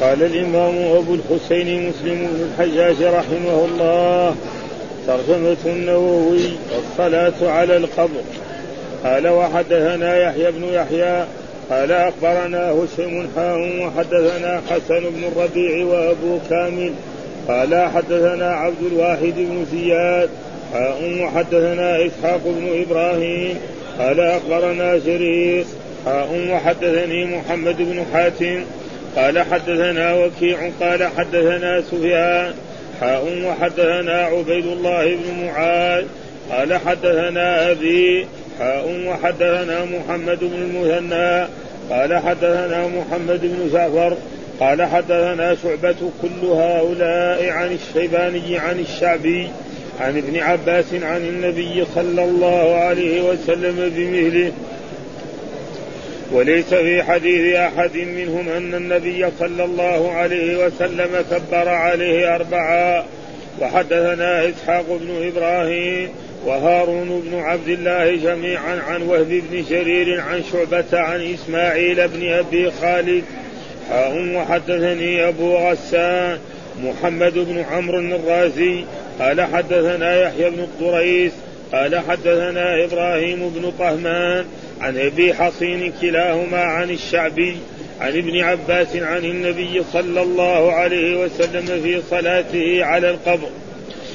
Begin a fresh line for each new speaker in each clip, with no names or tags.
قال الإمام أبو الحسين مسلم بن الحجاج رحمه الله ترجمة النووي الصلاة على القبر. قال وحدثنا يحيى بن يحيى قال أخبرنا هشيم حاء وحدثنا حسن بن الربيع وأبو كامل. قال حدثنا عبد الواحد بن زياد حاء وحدثنا إسحاق بن إبراهيم قال أخبرنا جرير حاء وحدثني محمد بن حاتم قال حدثنا وكيع قال حدثنا سفيان حاء وحدثنا عبيد الله بن معاذ قال حدثنا أبي حاء وحدثنا محمد بن المثنى قال حدثنا محمد بن جعفر قال حدثنا شعبة كل هؤلاء عن الشيباني عن الشعبي عن ابن عباس عن النبي صلى الله عليه وسلم بمثله وليس في حديث أحد منهم أن النبي صلى الله عليه وسلم كبر عليه اربعا وحدثنا إسحاق بن إبراهيم وهارون بن عبد الله جميعا عن وهب بن جرير عن شعبة عن إسماعيل بن أبي خالد حاء وحدثني أبو غسان محمد بن عمرو الرازي قال حدثنا يحيى بن الطريس قال حدثنا إبراهيم بن طهمان عن أبي حصين كلاهما عن الشعبي عن ابن عباس عن النبي صلى الله عليه وسلم في صلاته على القبر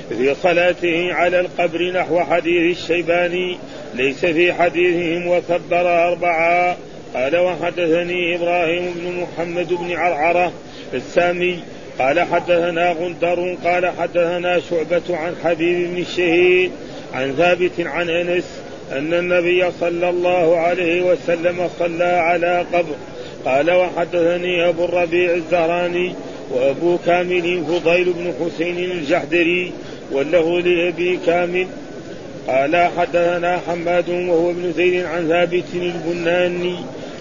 في صلاته على القبر نحو حديث الشيباني ليس في حديثهم وكبر أربعا قال وحدثني إبراهيم بن محمد بن عرعرة السامي قال حدثنا غندر قال حدثنا شعبة عن حبيب بن الشهيد عن ثابت عن أنس أن النبي صلى الله عليه وسلم صلى على قبر. قال وحدثني أبو الربيع الزهراني وأبو كامل فضيل بن حسين الجحدري والله لأبي كامل. قال حدثنا حماد وهو ابن زيد عن ثابت البناني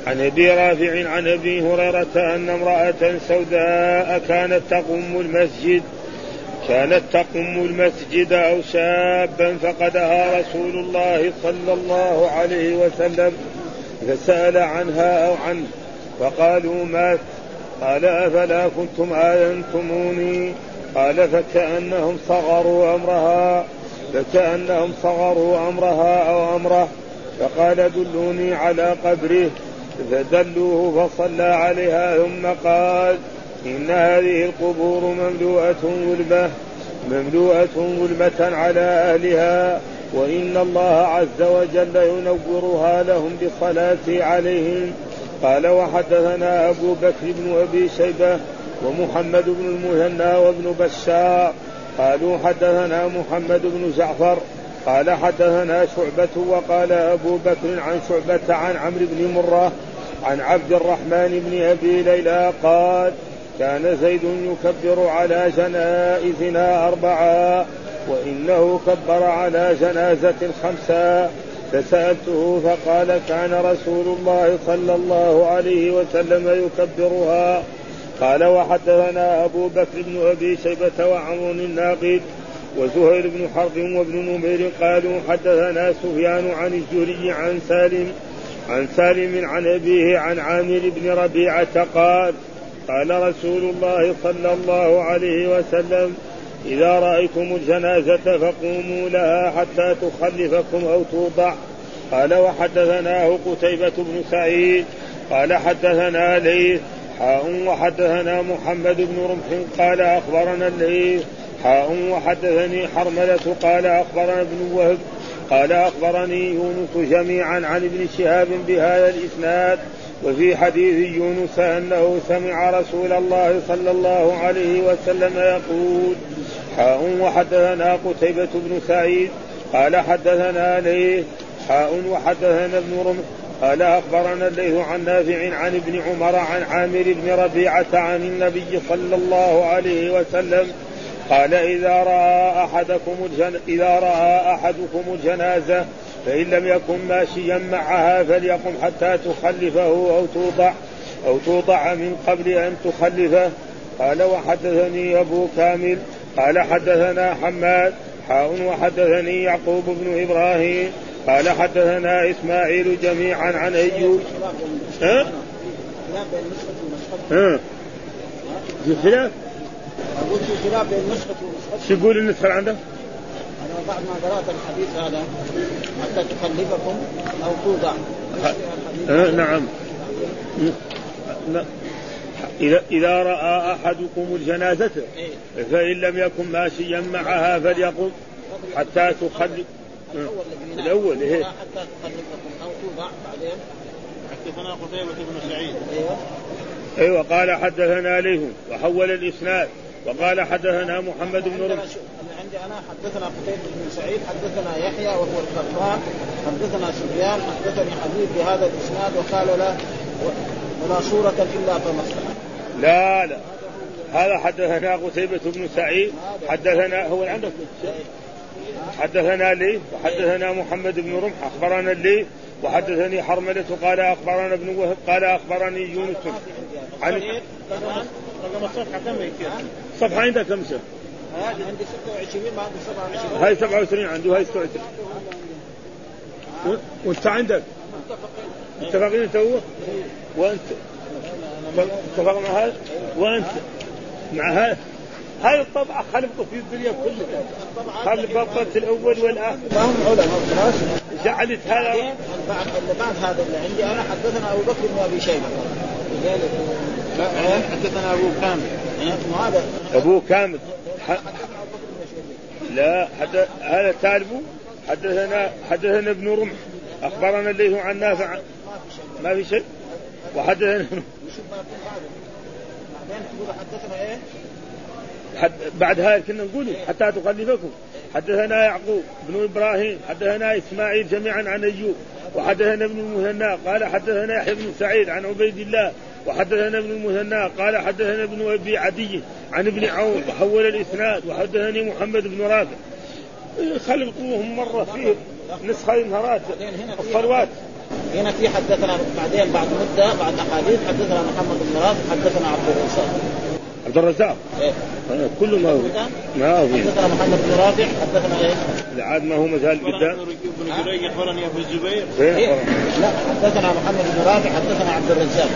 عن أبي رافع عن أبي هريرة أن امرأة سوداء كانت تقوم المسجد كانت تقوم المسجد أو شابا فقدها رسول الله صلى الله عليه وسلم فسأل عنها أو عنه فقالوا مات. قال أفلا كنتم آذنتموني؟ قال فكأنهم صغروا أمرها فكأنهم صغروا أمرها أو أمره. فقال دلوني على قبره فدلوه فصلى عليها ثم قال إن هذه القبور مملوءة ظلمة مملوءة ظلمة على أهلها وإن الله عز وجل ينورها لهم بالصلاة عليهم. قال وحدثنا أبو بكر بن أبي شيبة ومحمد بن المثنى وابن بشار. قالوا حدثنا محمد بن جعفر. قال حدثنا شعبة وقال أبو بكر عن شعبة عن عمرو بن مرة عن عبد الرحمن بن أبي ليلى قال كان زيد يكبر على جنائزنا أربعا وإنه كبر على جنازة خمسا فسألته فقال كان رسول الله صلى الله عليه وسلم يكبرها. قال وحدثنا أبو بكر بن أبي شيبة وعمر الناقد وزهير بن حرب وابن نمير قالوا حدثنا سفيان عن الزهري عن سالم عن سالم عن أبيه عن عامر بن ربيعة قال قال رسول الله صلى الله عليه وسلم إذا رأيتم الجنازة فقوموا لها حتى تخلفكم أو توضع. قال وحدثناه قتيبة بن سعيد. قال حدثنا ليث. حاء وحدثنا محمد بن رمح. قال أخبرنا الليث. حاء وحدثني حرملة. قال أخبرنا ابن وهب. قال أخبرني يونس جميعا عن ابن شهاب بهذا الإسناد. وفي حديث يونس أنه سمع رسول الله صلى الله عليه وسلم يقول حاء وحدثنا قتيبة بن سعيد قال حدثنا ليه؟ حاء وحدثنا ابن رمح قال أخبرنا الليث عن نافع عن ابن عمر عن عامر بن ربيعة عن النبي صلى الله عليه وسلم قال إذا رأى أحدكم الجن... إذا رأى أحدكم الجنازة فإن لم يكن ماشيا معها فليقم حتى تخلفه أو توضع أو توضع من قبل أن تخلفه قال وحدثني أبو كامل قال حدثنا حماد حاء وحدثني يعقوب بن إبراهيم قال حدثنا إسماعيل جميعا عن أيوب ها؟ ها؟ في خلاف؟
أقول في خلاف بين نسخة ونسخة
شو يقول النسخة عنده؟
بعد ما قرأت الحديث هذا حتى تخلفكم أو توضع.
آه نعم. إذا إذا رأى أحدكم الجنازة
إيه.
فإن لم يكن ماشيا معها فليقم حتى تخلف.
الأول
إيه.
حتى تخلفكم أو توضع بعدين.
حدثنا قتيبة بن سعيد.
أيوه.
أيوة قال حدثنا ليه وحول الإسناد وقال حدثنا محمد بن رمح
انا حدثنا قتيبة بن سعيد حدثنا يحيى وهو القطان حدثنا سفيان حدثني حبيب بهذا الاسناد وقال لا ولا صورة الا كمصلحة
لا لا هذا حدثنا قتيبة بن سعيد حدثنا هو عندك حدثنا لي وحدثنا محمد بن رمح أخبرنا لي وحدثني حرملة قال أخبرنا ابن وهب قال أخبرني يونس عن
رقم الصفحة كم؟
صفحة عندك كم سنة؟
هذه عندي 26 ما عندي 27
هاي 27 عندي وهاي 26 و- وانت عندك؟ متفقين. انت هو وانت؟ اتفق مع هذا؟ وانت؟ مع هذا؟ هاي الطبعة خلقوا في الدنيا كلها. خلقت الأول والآخر.
ما هم علماء خلاص
جعلت هذا
بعد اللي بعد هذا اللي عندي أنا حدثنا أبو بكر بن أبي شيبة. لذلك
لا حدثنا أبو كامل.
أبوه كامل. لا حد... هذا تالبو حدثنا حدثنا ابن رمح. أخبرنا اللي هو عن نافع. ما في شيء؟ وحدثنا؟ حد بعد هذا كنا نقول حتى تخلفكم. حدثنا يعقوب بن إبراهيم. حدثنا إسماعيل جميعا عن أيوب. وحدثنا ابن المثنى. قال حدثنا يحيى بن سعيد عن عبيد الله وحدثنا ابن المثنى قال حدثنا ابن أبي عدي عن ابن عون وحول الإسناد وحدثني محمد بن رافع. خلقوهم مرة فيه نسخة نهارات الصلوات
هنا في حدثنا بعدين بعد مدة بعد أحاديث حدثنا محمد بن رافع حدثنا عبد الرزاق.
عبد الرزاق.
إيه.
كله ما هو. ما هو.
حدثنا محمد بن رافع حدثنا إيه؟
عاد ما هو مزال قدام
بن جريج أخبرني أبو الزبير.
إيه؟ لا حدثنا محمد بن رافع حدثنا عبد الرزاق.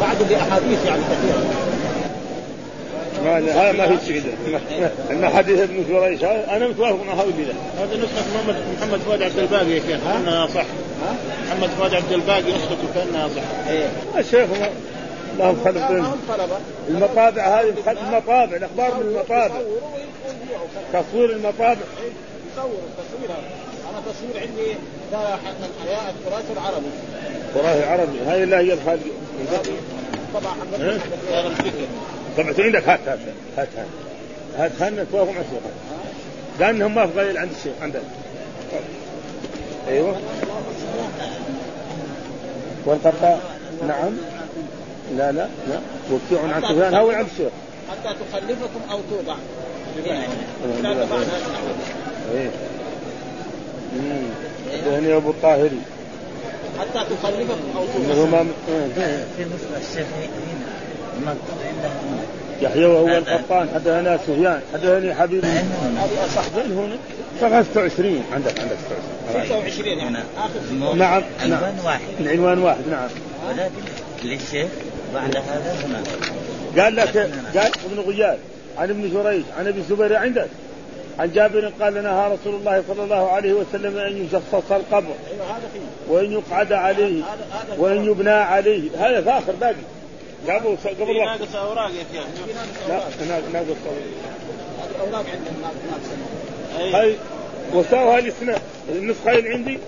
بعده بأحاديث يعني كثيرة.
ما هذا ما في شيء إن حديث ابن جريج هذا أنا متوافق مع هؤلاء
هذه نسخة محمد محمد فؤاد عبد الباقي يا شيخ كأنها صح.
ها؟
محمد فؤاد عبد الباقي نسخته كأنها صح.
إيه.
الشيخ ما لهم
طلبة.
المطابع هذه المطابع الأخبار من المطابع. تصوير المطابع.
يصوروا التصوير. هذا أنا تصوير عندي الحياة التراث العربي.
وراهي عربي. هاي لا هي الخالق
طبعا
عندك هات هات هات هات هات. خلنا نتوافق مع الشيخ. لانهم ما في قليل عند الشيخ عندنا أيوه. والقطاع نعم. لا لا لا. وكيع عن سفيان. هو عند الشيخ.
حتى تخلفكم أو توضع. هذا
لا،
بعد
لا.
هذا.
إيه امم حدثني أبو الطاهري.
حتى تخلفكم أو
ما إيه.
في نسخة الشيخ هنا المكتوب عنده
يحيى وهو القطان حدثنا سفيان حدثني حبيب.
هذه أصح
وين هنا؟ صفحة 26 عندك عندك 26
26 يعني.
هنا آخر
نعم. نعم.
عنوان واحد.
العنوان واحد. نعم.
ولكن للشيخ بعد هذا هنا.
قال لك قال ابن غياث عن ابن جريج عن أبي الزبير عندك؟ عن جابر قال نهى رسول الله صلى الله عليه وسلم أن يجصص القبر
فيه.
وأن يقعد عليه وأن يبنى عليه. هذا فاخر باقي قبل قبل
ناقص أوراق يا شيخ
ناقص طويل.
هذه أوراق عندهم ناس ناس
أي.
هاي وساوها الاسناد النسخة اللي عندي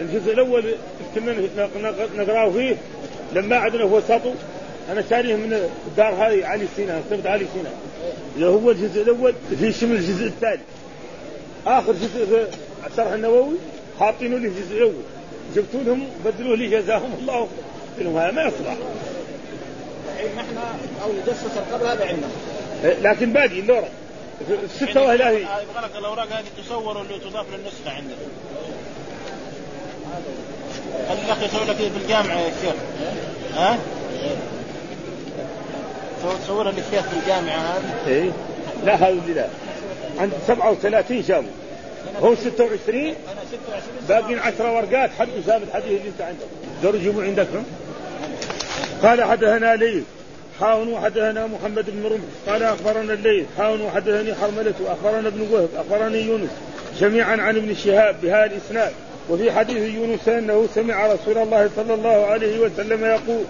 الجزء الأول كنا نق- نقرأه فيه. لما عدنا هو سطو أنا شاريه من الدار هذه علي سينا مكتبه علي سينا اللي هو الجزء الأول في شمل الجزء الثاني. آخر جزء في الشرح النووي حاطينه لي الجزء الأول. جبتوا لهم بدلوه لي جزاهم الله قلت لهم هذا ما يصلح.
الحين نحن أو يجسس القبر هذا عندنا.
لكن باقي اللورة في الستة وهي
يبغى لك الأوراق هذه تصور واللي تضاف للنسخة عندك خلي الأخ يسوي لك في الجامعة يا شيخ. ها؟ تصورها للشيخ في الجامعة هذه؟
إيه. لا اللي لا. عند 37 شافوا هو 26
أنا 26
باقين 10 ورقات حد ثابت حديث اللي أنت عندك. دور يجيبوا عندك هم؟ قال حدثنا لي حاون وحدثنا محمد بن رمح. قال أخبرنا الليل حاون وحدثني حرملة اخبرنا ابن وهب أخبرني يونس. جميعا عن ابن شهاب بهذا الإسناد. وفي حديث يونس أنه سمع رسول الله صلى الله عليه وسلم يقول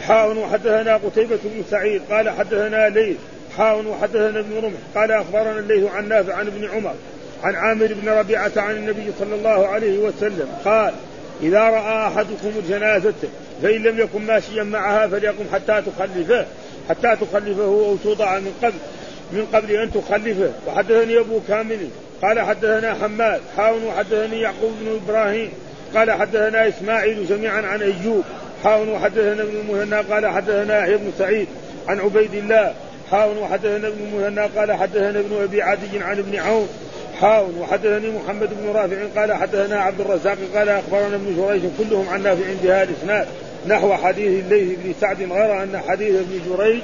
حاون وحدثنا قتيبة بن سعيد قال حدثنا ليل حاون وحدثنا ابن رمح قال أخبرنا الليث عن نافع عن ابن عمر عن عامر بن ربيعة عن النبي صلى الله عليه وسلم قال إذا رأى أحدكم الجنازة فإن لم يكن ماشيا معها فليقم حتى تخلفه حتى تخلفه أو توضع من قبل من قبل أن تخلفه. وحدثني أبو كامل قال حدثنا حماد حاون وحدثني يعقوب بن إبراهيم قال حدثنا إسماعيل جميعا عن أيوب حاون وحدثنا ابن المهنا قال حدثنا يحيى بن سعيد عن عبيد الله. حاون وحدثنا ابن المهنا قال حدثنا ابن أبي عدي عن ابن عون. حاون وحدثني محمد بن رافع قال حدثنا عبد الرزاق قال أخبرنا ابن جريج كلهم عن نافع بهذا الإسناد نحو حديث الليث بن سعد غير أن حديث ابن جريج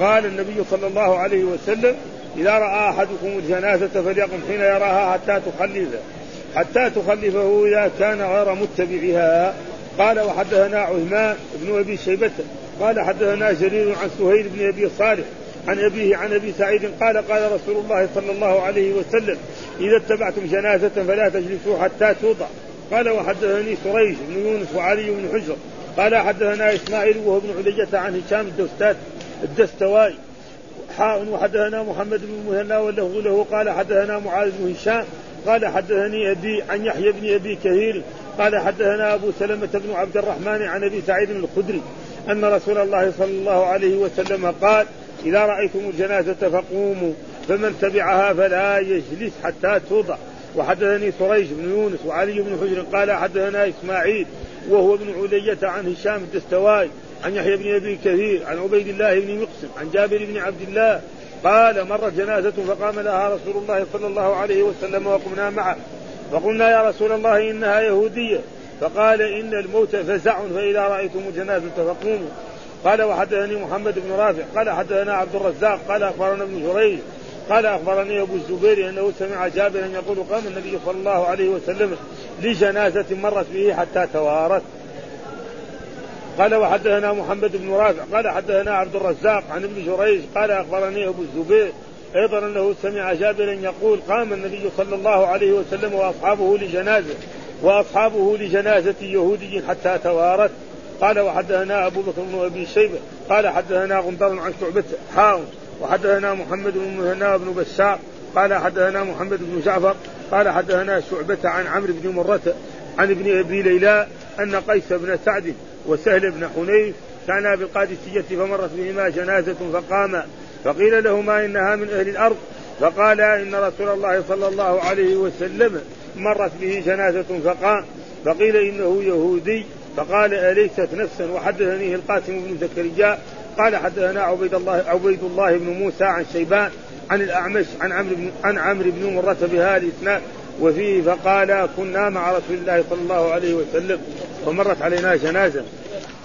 قال النبي صلى الله عليه وسلم إذا رأى أحدكم الجنازة فليقم حين يراها حتى تخلفه حتى تخلفه إذا كان غير متبعها. قال وحدثنا عثمان بن أبي شيبة قال حدثنا جرير عن سهيل بن أبي صالح عن أبيه عن أبي سعيد قال قال رسول الله صلى الله عليه وسلم إذا اتبعتم جنازة فلا تجلسوا حتى توضع. قال وحدثني سريج بن يونس وعلي بن حجر. قال حدثنا إسماعيل وهو ابن علية عن هشام الدستات الدستواي حاء وحدثنا محمد بن مهنا وله له قال حدثنا معاذ بن هشام. قال حدثني ابي عن يحيى بن أبي كثير قال حدثنا أبو سلمة بن عبد الرحمن عن أبي سعيد الخدري أن رسول الله صلى الله عليه وسلم قال إذا رأيتم الجنازة فقوموا فمن تبعها فلا يجلس حتى توضع. وحدثني سريج بن يونس وعلي بن حجر قال حدثنا إسماعيل وهو ابن علية عن هشام الدستواي عن يحيى بن أبي كثير عن عبيد الله بن مقسم عن جابر بن عبد الله قال مرت جنازة فقام لها رسول الله صلى الله عليه وسلم وقمنا معه. فقلنا يا رسول الله إنها يهودية. فقال إن الموت فزع فإذا رأيتم الجنازة فقوموا. قال وحدثني محمد بن رافع. قال حدثنا عبد الرزاق. قال أخبرنا ابن جريج. قال أخبرني أبو الزبير أنه سمع جابرا يقول قام النبي صلى الله عليه وسلم لجنازة مرت به حتى توارت قال وحدثنا محمد بن رافع. قال حدثنا عبد الرزاق عن ابن جريج. قال أخبرني أبو الزبير أيضا أنه سمع جابرا يقول قام النبي صلى الله عليه وسلم وأصحابه لجنازة وأصحابه لجنازة يهودي حتى توارت قال وحدثنا أبو بكر بن أبي شيبة. قال حدثنا غندر عن شعبة حاون. وحدثنا محمد بن مهنا بن بشار. قال حدثنا محمد بن جعفر. قال حدثنا شعبة عن عمرو بن مرة عن ابن أبي ليلى أن قيس بن سعد وسهل بن حنيف كانا بالقادسية فمرت بهما جنازة فقاما. فقيل لهما إنها من أهل الأرض. فقال إن رسول الله صلى الله عليه وسلم مرت به جنازة فقام فقيل إنه يهودي. فقال أليست نفسا؟ وحدثنيه القاسم بن زكريا. قال حدثنا عبيد الله عبيد الله بن موسى عن شيبان عن الأعمش عن عمرو بن عن عمرو بن مرة بهذا الإسناد. وفيه فقال كنا مع رسول الله صلى الله عليه وسلم. ومرت علينا جنازة.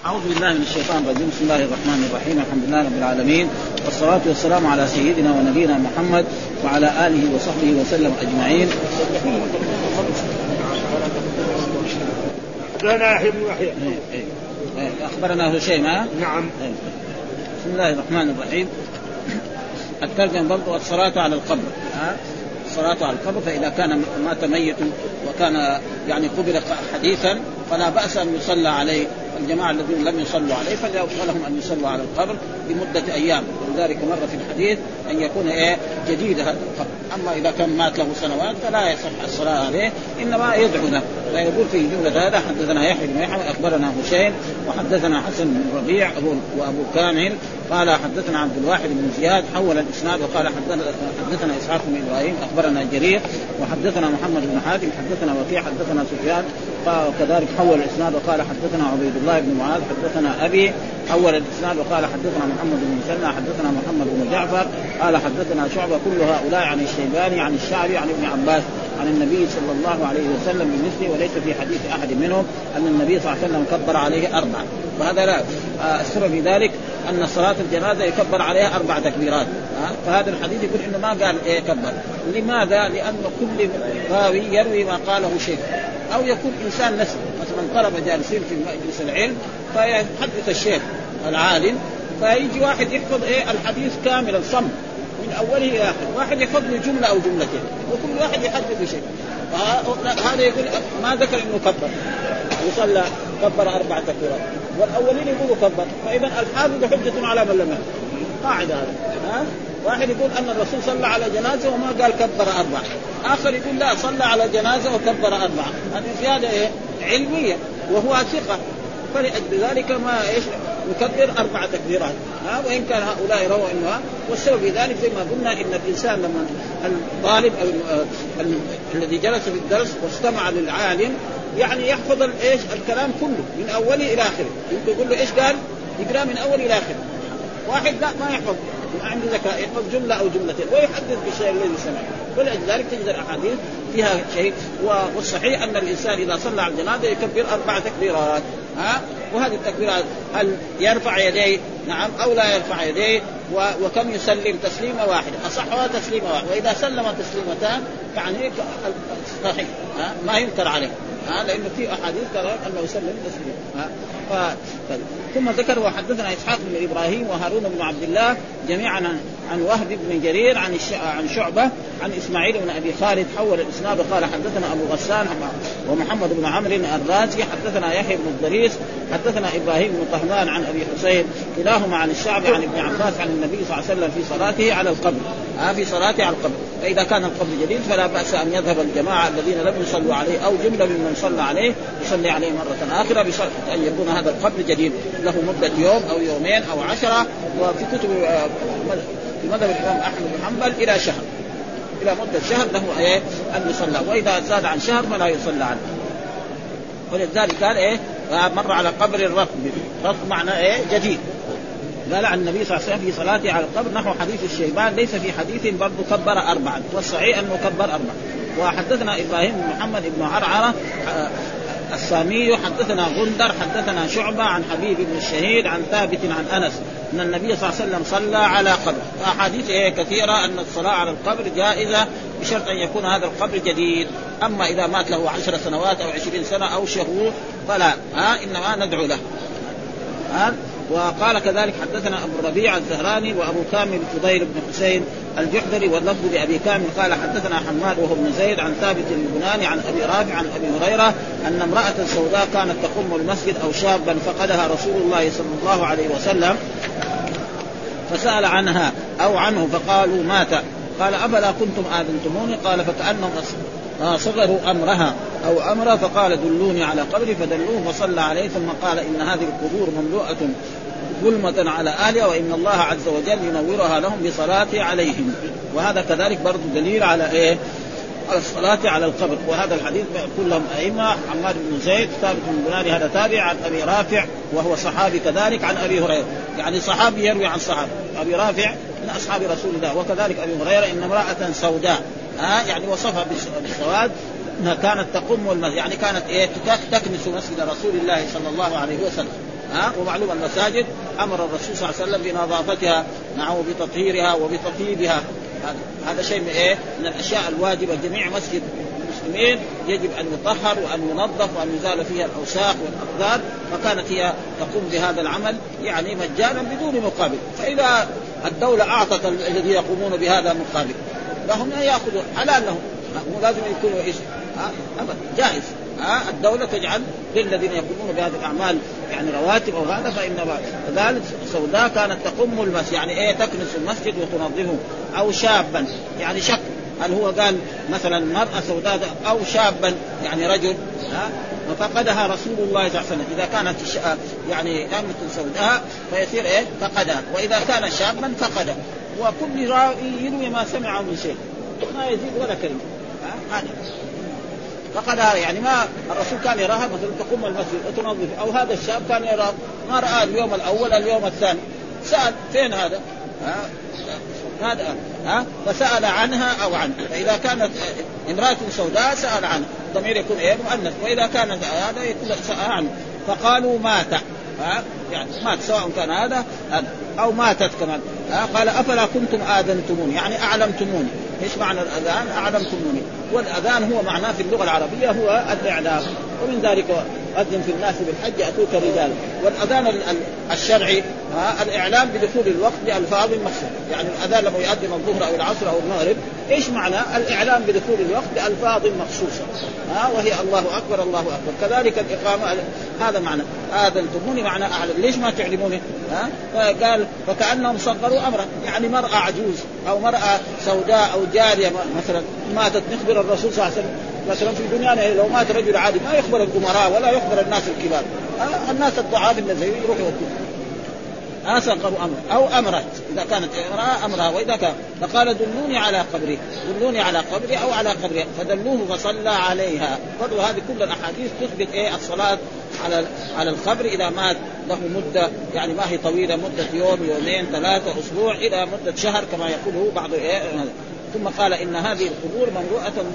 أعوذ بالله من الشيطان الرجيم بسم الله الرحمن الرحيم الحمد لله رب العالمين والصلاة والسلام على سيدنا ونبينا محمد وعلى آله وصحبه وسلم أجمعين
حدثنا يحيى بن يحيى
إيه، إيه. أخبرنا هشيم ها؟
نعم
إيه. بسم الله الرحمن الرحيم الترجمة برضو الصلاة على القبر ها؟ الصلاة على القبر فإذا كان مات ميت وكان يعني قبل حديثا فلا بأس أن يصلى عليه الجماعة الذين لم يصلوا عليه فلهم أن يصلوا على القبر لمدة أيام. ولذلك مر في الحديث أن يكون إيه؟ جديد أما إذا كان مات له سنوات فلا يصح الصلاة عليه إنما يدعو له. فيقول في جملة هذا حدثنا يحيى بن يحيى أخبرنا هشيم وحدثنا حسن بن ربيع وأبو كامل. قال حدثنا عبد الواحد بن زياد حول الإسناد وقال حدثنا إسحاق بن إبراهيم أخبرنا جرير. وحدثنا محمد بن حاتم حدثنا وكيع حدثنا سفيان. وكذلك حول الإسناد وقال حدثنا عبيد الله بن معاذ حدثنا أبي حول الاسناد وقال حدثنا محمد بن مسنى حدثنا محمد بن جعفر قال حدثنا شعبة كل هؤلاء عن الشيباني عن الشعبي عن ابن عباس عن النبي صلى الله عليه وسلم بمثله وليس في حديث أحد منهم أن النبي صلى الله عليه وسلم كبر عليه أربعة. وهذا لا آه، السر في ذلك أن صلاة الجنازة يكبر عليها أربع تكبيرات. فهذا الحديث يقول إنه ما قال إيه كبر. لماذا؟ لأن كل راوي يروي ما قاله شيخ. أو يكون إنسان نسي مثلا طلبه جالسين في مجلس العلم فيحدث الشيخ. العالم فيجي واحد يحفظ إيه؟ الحديث كاملا صم من أوله إلى آخره، واحد يحفظ له جملة أو جملتين، وكل واحد يحدد بشيء. هذا يقول ما ذكر إنه كبر. وصلى كبر أربع تكبيرات، والأولين يقولوا كبر، فإذا الحافظ حجة على من لم قاعدة هذا ها؟ واحد يقول أن الرسول صلى على جنازة وما قال كبر أربع، آخر يقول لا صلى على جنازة وكبر اربعه، هذه زيادة إيه؟ علمية. وهو ثقة. فلذلك ما إيش يكبر أربع تكبيرات. ها وإن كان هؤلاء رووا انه والسبب في ذلك زي ما قلنا إن الإنسان لما الطالب أو الذي جلس في الدرس واستمع للعالم يعني يحفظ إيش الكلام كله من اوله إلى آخره. يمكن يقول له إيش قال؟ يقرأ من أول إلى آخره. واحد لا ما يحفظ. ما عنده ذكاء يحفظ جملة أو جملتين ويحدث بالشيء الذي سمع. ولذلك تجد الأحاديث فيها شيء والصحيح أن الإنسان إذا صلى على الجنازة يكبر أربع تكبيرات. ها؟ وهذه التكبيرات هل يرفع يديه؟ نعم. أو لا يرفع يديه؟ وكم يسلم تسليمة واحدة؟ اصحها تسليمة واحدة؟ وإذا سلم تسليمتان يعني صحيح. ها؟ ما ينكر عليه. ها لأنه في أحاديث ترى أنه يسلم تسليما ها ف... ثم ذكر وحدثنا إسحاق بن إبراهيم وهارون بن عبد الله جميعا عن, وهب بن جرير عن الش... عن شعبة عن إسماعيل بن أبي خالد حول الإسناد قال حدثنا أبو غسان ومحمد بن عمرو الرازي حدثنا يحيى بن الضريس حدثنا إبراهيم بن طهمان عن أبي حسين كلاهما عن الشعبي عن ابن عباس عن النبي صلى الله عليه وسلم في صلاته على القبر. ها في صلاته على القبر. فإذا كان القبر جديد فلا بأس أن يذهب الجماعة الذين لم يصلوا عليه أو جملة ممن صلى عليه يصلي عليه مرة أخرى بشرط أن يكون هذا القبر جديد. له مدة يوم أو يومين أو عشرة. وفي كتب في مذهب الإمام أحمد بن حنبل إلى شهر. إلى مدة شهر له إيه؟ أن يصلى. وإذا زاد عن شهر فلا يصلى عنه. ولذلك قال إيه؟ مر على قبر الرطب رطب معنى إيه؟ جديد. قال عن النبي صلى الله عليه وسلم في صلاته على القبر نحو حديث الشيبان ليس في حديث برضه كبر اربعا. والصحيح أنه كبر اربعا. وحدثنا إبراهيم بن محمد بن عرعرة السامي حدثنا غندر حدثنا شعبة عن حبيب بن الشهيد عن ثابت عن أنس أن النبي صلى الله عليه وسلم صلى على قبر. فأحاديث إيه كثيرة أن الصلاة على القبر جائزة بشرط أن يكون هذا القبر جديد. أما إذا مات له عشر سنوات أو عشرين سنة أو شهور فلا ها إنما ندعو له. ها؟ وقال كذلك حدثنا أبو الربيع الزهراني وأبو كامل فضيل بن حسين الجحدري واللفظ لأبي كامل قال حدثنا حماد وهو ابن زيد عن ثابت البناني عن أبي رافع عن أبي هريرة أن امرأة سوداء كانت تقوم المسجد أو شابا فقدها رسول الله صلى الله عليه وسلم فسأل عنها أو عنه فقالوا مات. قال افلا كنتم آذنتموني؟ قال فكأنهم صغروا أمرها أو امره فقال دلوني على قبري فدلوه فصلى عليه ثم قال إن هذه القبور مملوءة ظلمة على أهلها وإن الله عز وجل ينورها لهم بصلاته عليهم. وهذا كذلك برضو دليل على إيه؟ الصلاة على القبر. وهذا الحديث كلهم أئمة عمار بن زيد ثابت بن بناني هذا تابع عن أبي رافع وهو صحابي كذلك عن أبي هريرة. يعني صحابي يروي عن صحابي. أبي رافع من أصحاب رسول الله وكذلك أبي هريرة إن امرأة سوداء. ها يعني وصفها بالسواد إنها كانت المسجد يعني كانت إيه تكنس مسجد رسول الله صلى الله عليه وسلم. ها ومعلوم المساجد أمر الرسول صلى الله عليه وسلم بنظافتها نعم وبتطهيرها وبتطيبها. هذا هذا شيء من إيه؟ من الأشياء الواجبة. جميع مسجد المسلمين يجب أن يطهر وأن ينظف وأن يزال فيها الأوساخ والاقدار فكانت هي تقوم بهذا العمل يعني مجانا بدون مقابل. فإذا الدولة أعطت الذين يقومون بهذا مقابل. لهم أن يأخذوا حلال لهم. مو لازم يكونوا إيش؟ ابدا جائز. ها الدولة تجعل للذين يقومون بهذه الأعمال يعني رواتب أو هذا فإن كذلك سوداء كانت تقم المسجد يعني إيه تكنس المسجد وتنظفه أو شابا. يعني شك هل هو قال مثلا مرأة سوداء أو شابا يعني رجل؟ ها ففقدها رسول الله صلى الله عليه وسلم. إذا كانت يعني أمة سوداء فيصير إيه؟ فقدها. وإذا كان شابا فقده وكل راوي يروي ما سمعه من شيء. ما يزيد ولا كلمة. هذا فقد يعني ما الرسول كان يراها مثلا تقوم المسجد وتنظف. أو هذا الشاب كان يراه ما رأى اليوم الأول اليوم الثاني. سأل فين هذا؟ ها؟ هذا ها؟ فسأل عنها أو عنه. فإذا كانت امرأة سوداء سأل عنها الضمير يكون إيه؟ مؤنث. وإذا كان هذا يكون سأل عنه. فقالوا مات. ها؟ يعني مات سواء كان هذا. أو ماتت كمان. ها؟ قال أفلا كنتم آذنتموني؟ يعني أعلمتموني. إيش معنى الأذان؟ أعلمتموني. والأذان هو معناه في اللغة العربية هو الإعلام. ومن ذلك أذن في الناس بالحج اتوك رجالا والأذان الشرعي ها الإعلام بدخول الوقت بالفاظ مخصوصه يعني الأذان لما يؤذن الظهر أو العصر أو المغرب إيش معنى؟ الإعلام بدخول الوقت بالفاظ مخصوصة. ها وهي الله أكبر الله أكبر. كذلك الإقامة هذا معنى. آذنتموني معنى أعلم. ليش ما تعلموني؟ ها؟ فقال فكأنهم صغروا أمرا. يعني مرأة عجوز أو مرأة سوداء أو جارية مثلا ماتت نخبر الرسول صلى الله عليه وسلم. مثلا في دنيانا لو مات رجل عادي ما يخبر الأمراء ولا يخبر الناس الكبار. الناس الضعاف الذين يروحوا يوكلوا آسقر أمر. أو أمرت. إذا كانت إمرأة أمرها. وإذا كان فقال دلوني على قبري. دلوني على قبري أو على قبري. فدلوه فصلى عليها. برضو هذه كل الأحاديث تثبت إيه؟ الصلاة على على القبر إذا مات له مدة. يعني ما هي طويلة مدة يوم يومين ثلاثة أسبوع إلى مدة شهر كما يقوله بعض إيه؟ ثم قال إن هذه القبور مملوءه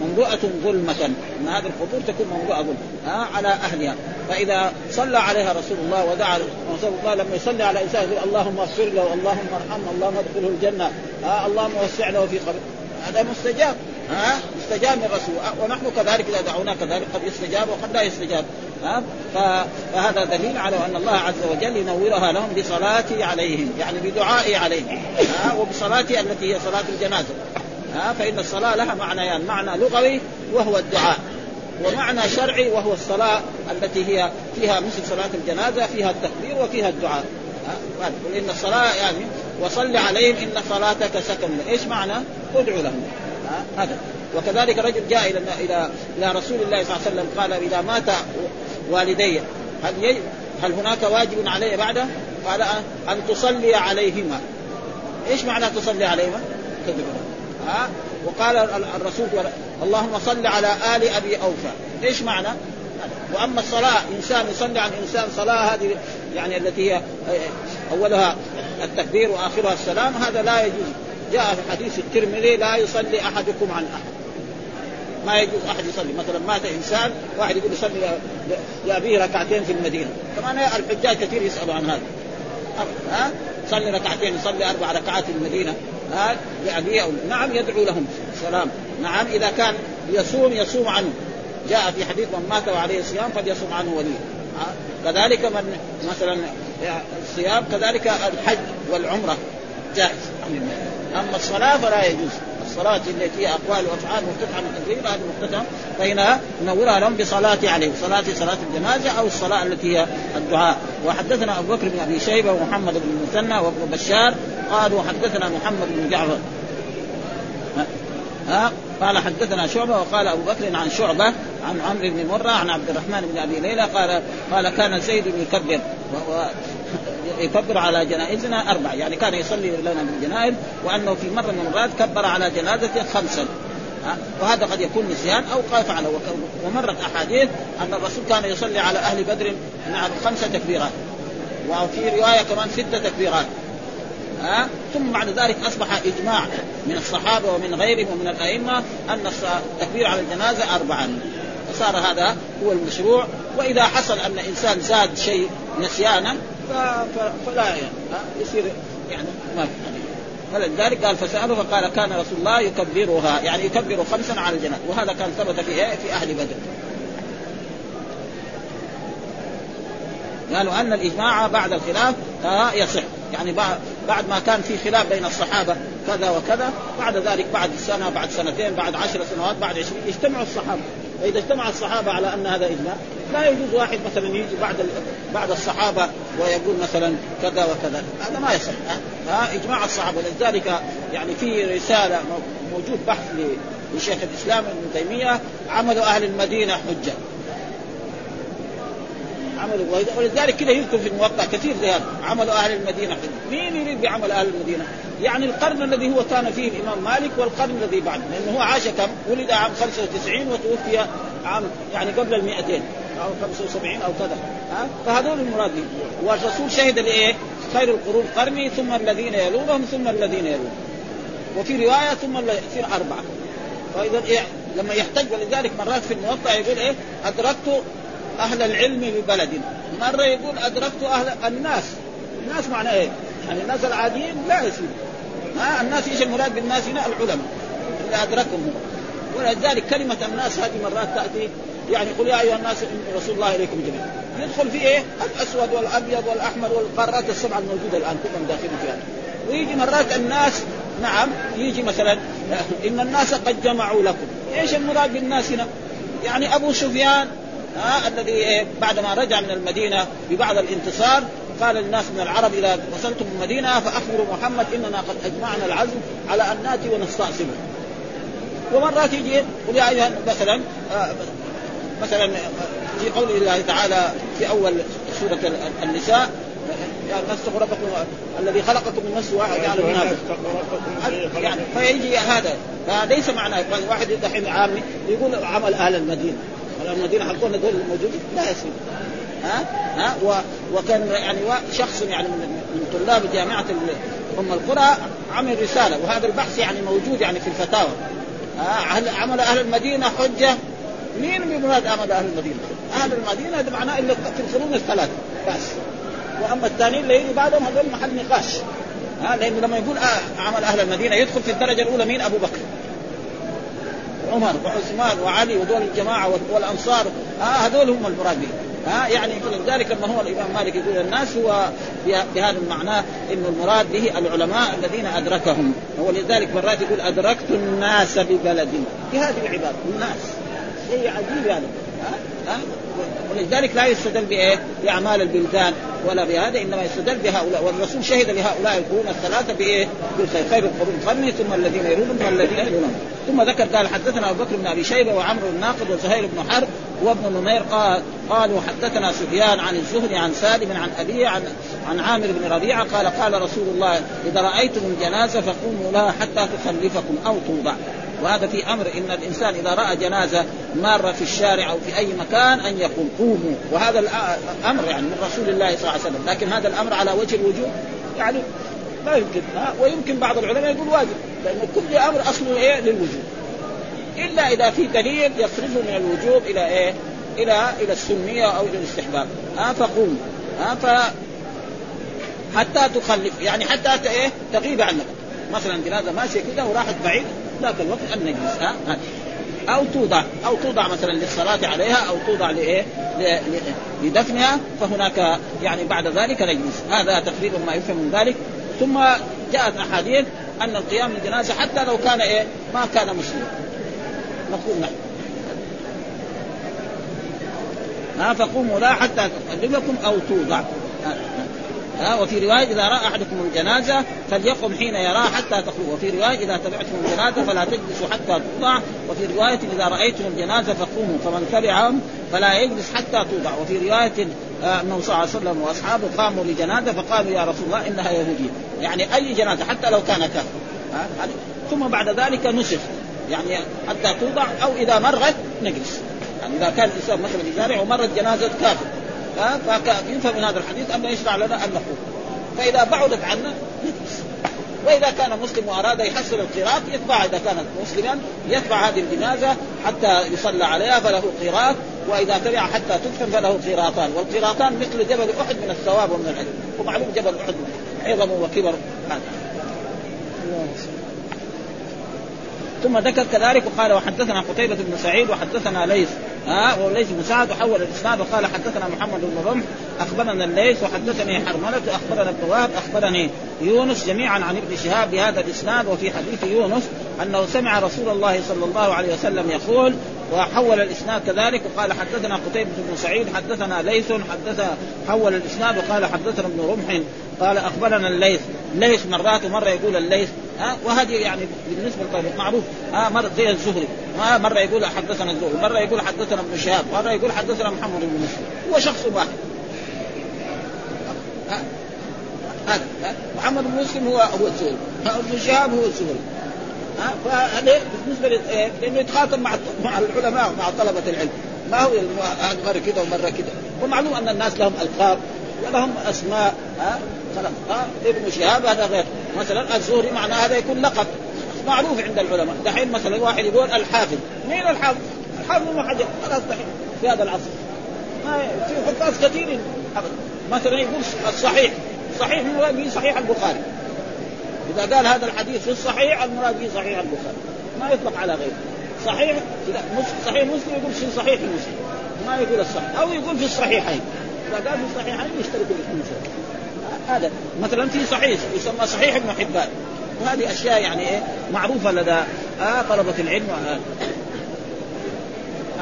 مملوءه ظلمة. إن هذه القبور تكون مملوءه ظلمة. على أهلها. فإذا صلى عليها رسول الله ودعا رسول الله لما يصلي على إنسان يقول اللهم اغفر له اللهم ارحمه اللهم ادخله الجنة. آه اللهم وسع له في قبره هذا مستجاب. ها استجاب من الرسول ونحن كذلك إذا دعونا كذلك قد يستجاب وقد لا يستجاب. فهذا دليل على أن الله عز وجل ينورها لهم بصلاته عليهم يعني بدعائه عليهم ها وبصلاته التي هي صلاة الجنازة ها فإن الصلاة لها معنيان يعني معنى لغوي وهو الدعاء ومعنى شرعي وهو الصلاة التي هي فيها مثل صلاة الجنازة فيها التكبير وفيها الدعاء قل إن الصلاة يعني وصل عليهم إن صلاتك سكن إيش معنى؟ ادعو لهم هذا وكذلك رجل جاء إلى إلى إلى رسول الله صلى الله عليه وسلم قال إذا مات والدي. هل ي... هل هناك واجب علي بعده؟ قال أن تصلي عليهما. إيش معنى تصلي عليهما؟ ها؟ وقال الرسول اللهم صل على آل أبي أوفى. إيش معنى؟ وأما الصلاة إنسان يصلي على إنسان صلاة هذه يعني التي هي أولها التكبير وآخرها السلام هذا لا يجوز. جاء في حديث الترمذي لا يصلي أحدكم عن أحد. ما يجوز أحد يصلي. مثلا مات إنسان واحد يقول يصلي لابيه ركعتين في المدينة. طبعا الحجاج كثير يسألوا عن هذا. ها؟ صلي ركعتين يصلي أربع ركعات في المدينة. ها؟ لابيه أو نعم يدعو لهم. سلام. نعم إذا كان يصوم يصوم عنه. جاء في حديث من مات وعليه صيام فليصوم عنه وليه. كذلك من مثلا الصيام كذلك الحج والعمرة جائز. أما الصلاة فلا يجوز. الصلاة التي فيها أقوال وأفعال مفتتحة من تكبير هذه مفتتحة فإنها نورها لهم بصلاة عليه صلاة صلاة الجنازة أو الصلاة التي هي الدعاء. وحدثنا أبو بكر بن أبي شيبة ومحمد بن المثنى وابن بشار قالوا حدثنا محمد بن جعفر. ها؟ قال حدثنا شعبة وقال أبو بكر عن شعبة عن عمرو بن مرة عن عبد الرحمن بن أبي ليلى قال قال كان زيد يكبر. يكبر على جنائزنا أربع يعني كان يصلي لنا بالجنائز وأنه في مرة من المرات كبر على جنازة خمسا وهذا قد يكون نسيان أو قال فعله ومرت أحاديث أن الرسول كان يصلي على أهل بدر نعم خمس تكبيرات. وفي رواية كمان ست تكبيرات. ها؟ ثم بعد ذلك أصبح إجماع من الصحابة ومن غيرهم ومن الأئمة أن التكبير على الجنازة اربعا. فصار هذا هو المشروع. وإذا حصل أن إنسان زاد شيء نسيانا فلا يعني يصير يعني ما فلذلك قال فسأله فقال كان رسول الله يكبرها يعني يكبر خمسا على الجنازة وهذا كان ثبت في إية؟ في أهل بدر. قالوا أن الإجماع بعد الخلاف يصح. يعني بعد ما كان في خلاف بين الصحابة كذا وكذا بعد ذلك بعد سنة بعد سنتين بعد عشر سنوات بعد عشرين يجتمعوا الصحابة. فإذا اجتمع الصحابة على أن هذا إجماع لا يجوز واحد مثلا يجي بعد بعد الصحابة ويقول مثلا كذا وكذا. هذا ما يصح ها؟ إجماع الصحابة. ولذلك يعني في رسالة موجود بحث لشيخ الإسلام ابن تيمية عمل أهل المدينة حجة. عملوا ولذلك كذا يذكر في الموقع كثير زي هذا عمل أهل المدينة مين يريد بعمل أهل المدينة؟ يعني القرن الذي هو كان فيه الإمام مالك والقرن الذي بعده. لأنه هو عاش كم؟ ولد عام 95 وتوفي عام يعني قبل ال 200 أو 75 أو كذا ها؟ فهذول المراد والرسول شهد لإيه؟ خير القرون قرني ثم الذين يلونهم ثم الذين يلونهم. وفي رواية ثم يصير أربعة. فإذا إيه؟ لما يحتج ولذلك مرات في الموطأ يقول إيه؟ أدركت أهل العلم ببلد مرة يقول أدركت أهل الناس. الناس معنى إيه؟ يعني الناس العاديين لا يصير ها؟ الناس إيش المراد بالناس هنا؟ العلماء اللي أدركهم. ولذلك كلمة الناس هذه مرات تأتي يعني قل يا أيها الناس رسول الله إليكم جميعا. يدخل في إيه؟ الأسود والأبيض والأحمر والقارات السبعة الموجودة الآن كلهم داخلين فيها ويجي مرات الناس نعم يجي مثلا إن الناس قد جمعوا لكم. إيش المراد بالناس هنا؟ يعني أبو سفيان ها الذي إيه؟ بعدما رجع من المدينة ببعض الانتصار قال للناس من العرب إذا وصلتم المدينة فأخبروا محمد إننا قد أجمعنا العزم على أن نأتي ونستأصله ومرات يجي يقول يا أيها مثلا آه مثلا في قول الله تعالى في أول سورة النساء يا اتقوا ربكم الذي خلقكم من نفس واحد جعل منها يعني فيجي هذا فليس معناه واحد دحين عامي يقول عمل أهل المدينة. أهل المدينة حقون هذول الموجودين لا يصير ها؟ ها؟ و... وكان يعني شخص يعني من طلاب جامعة أم القرى عمل رسالة وهذا البحث يعني موجود يعني في الفتاوى. هل عمل أهل المدينة حجة مين بمراد عمل أهل المدينة؟ أهل المدينة هذا معناه الا في القرون الثلاثه بس وأما الثانيين اللي بعدهم هذول محل نقاش. ها لأنه لما يقول آه عمل أهل المدينة يدخل في الدرجة الأولى مين؟ أبو بكر. عمر وعثمان وعلي ودول الجماعة والأنصار. آه هذول هم المراد بهم ها يعني لذلك لما هو الإمام مالك يقول الناس هو بهذا المعنى إنه المراد به العلماء الذين أدركهم. هو لذلك مرات يقول أدركت الناس ببلد. في هذه العباره الناس. شيء عجيب يعني. ها؟ ولذلك لا يستدل بإيه؟ بأعمال البلدان ولا بهذا إنما يستدل بهؤلاء والرسول شهد لهؤلاء القرون الثلاثة بإيه؟ بالخير خير القرون قرني ثم الذين يلونهم ثم الذين يلونهم. ثم ذكر قال حدثنا أبو بكر بن أبي شيبة وعمرو الناقد وزهير بن حرب وابن نمير قال قالوا حدثنا سفيان عن الزهري عن سالم عن أبيه عن عن عامر بن ربيعة قال قال رسول الله إذا رأيتم الجنازة فقوموا لها حتى تخلفكم أو توضع. وهذا في أمر إن الإنسان إذا رأى جنازة مارة في الشارع أو في أي مكان أن يقول قوموا. وهذا الأمر يعني من رسول الله صلى الله عليه وسلم. لكن هذا الأمر على وجه الوجوب يعني ما يمكن ويمكن بعض العلماء يقول واجب لأن كل أمر أصله إيه؟ للوجوب. إلا إذا في دليل يصرفه من الوجوب إلى إيه؟ إلى إلى السنية أو إلى الاستحباب. ها؟ فقوم. ها؟ ف حتى تخلف. يعني حتى إيه؟ تغيب عنك. مثلا جنازة ماشية كده وراحت بعيد. ذاك الوقت أن نجلس ها أو توضع أو توضع مثلا للصلاة عليها أو توضع لإيه؟ لدفنها فهناك يعني بعد ذلك نجلس. هذا تقريبا ما يفهم من ذلك. ثم جاءت أحاديث أن القيام بالجنازه حتى لو كان إيه؟ ما كان مسلما نقول نحن ها فقوموا لا حتى تقدمكم أو توضع. ها وفي رواية إذا رأى أحدكم الجنازة فليقم حين يراها حتى تخلو وفي رواية إذا تبعتم الجنازة فلا تجلسوا حتى توضع وفي رواية إذا رأيتم الجنازة فقوموا فمن تبعهم فلا يجلس حتى توضع. وفي رواية انه صلى الله عليه وسلم وأصحابه قاموا لجنازة فقالوا يا رسول الله إنها يهودية. يعني أي جنازة حتى لو كان كافر. ثم بعد ذلك نسخ. يعني حتى توضع أو إذا مرت نجلس. يعني إذا كان الانسان مثلا يزارع ومرت جنازة كافر. فيفهم من هذا الحديث انه يشرع لنا أن نقول. فإذا بعدت عنا وإذا كان مسلم واراد يحصل القراط يتبع إذا كان مسلما يتبع هذه الجنازة حتى يصلى عليها فله قراط وإذا تبع حتى تدفن فله قراطان. والقراطان مثل جبل أحد من الثواب ومن العلم. ومعلوم جبل أحد عظم وكبر. هذا. ثم ذكر كذلك وقال وحدثنا قتيبة بن سعيد وحدثنا ليث ها آه وليث بن سعد وحول الإسناد وقال حدثنا محمد بن رمح أخبرنا الليث وحدثني حرملة أخبرنا ابن أخبرني يونس جميعا عن ابن شهاب بهذا الإسناد وفي حديث يونس أنه سمع رسول الله صلى الله عليه وسلم يقول وحول الإسناد كذلك وقال حدثنا قتيبة بن سعيد حدثنا ليث حدث حول الإسناد وقال حدثنا ابن رمح قال أخبرنا الليث ليث مرات ومره يقول الليث ها؟ وهذه يعني بالنسبة للطريق معروف. ها؟ مره زي الزهري. ما مرة يقول حدثنا الزهري مرة يقول حدثنا ابن شهاب مرة يقول حدثنا محمد بن مسلم هو شخص واحد. هذا محمد بن مسلم هو هو الزهري. ابن شهاب هو الزهري. ها؟ فهذا بالنسبة لأنه يتخاطب مع مع العلماء مع طلبة العلم. ما هو مرة كده ومرة كده ومعلوم أن الناس لهم ألقاب ولهم أسماء خلاص ها ابن شهاب هذا غير. مثلا الزهري معناه هذا يكون لقب. معروف عند العلماء. دحين مثلا واحد يقول الحافظ. مين الحافظ؟ الحافظ ابن حجر خلاص دحين في هذا العصر. ما في حفاظ كثيرين مثلا يقول الصحيح. صحيح المراد به صحيح البخاري. إذا قال هذا الحديث في الصحيح المراد به صحيح البخاري. ما يطلق على غيره. صحيح صحيح مسلم يقول في صحيح مسلم. ما يقول الصحيح. أو يقول في الصحيحين. إذا قال في الصحيحين يشترك الاثنين هذا مثلا في صحيح يسمى صحيح ابن حبان. وهذه أشياء يعني إيه معروفة لدى آه طلبة العلم. آه.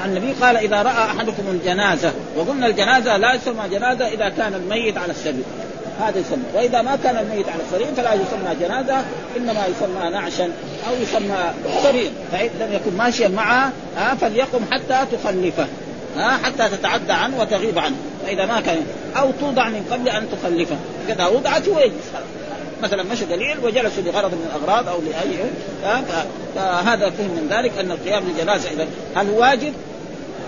النبي قال إذا رأى أحدكم الجنازة وقلنا الجنازة لا يسمى جنازة إذا كان الميت على السبيل هذا يسمى. وإذا ما كان الميت على السرير فلا يسمى جنازة إنما يسمى نعشا أو يسمى سرير. فإن لم يكن ماشيا معه ها فليقم حتى تخلفه ها حتى تتعدى عنه وتغيب عنه. فاذا ما كان أو توضع من قبل أن تخلفه. إذا وضعت ويجلس مثلا مشى دليل وجلسوا لغرض من الأغراض أو لاي فهذا فهم من ذلك أن القيام للجنازة إذا هل واجب؟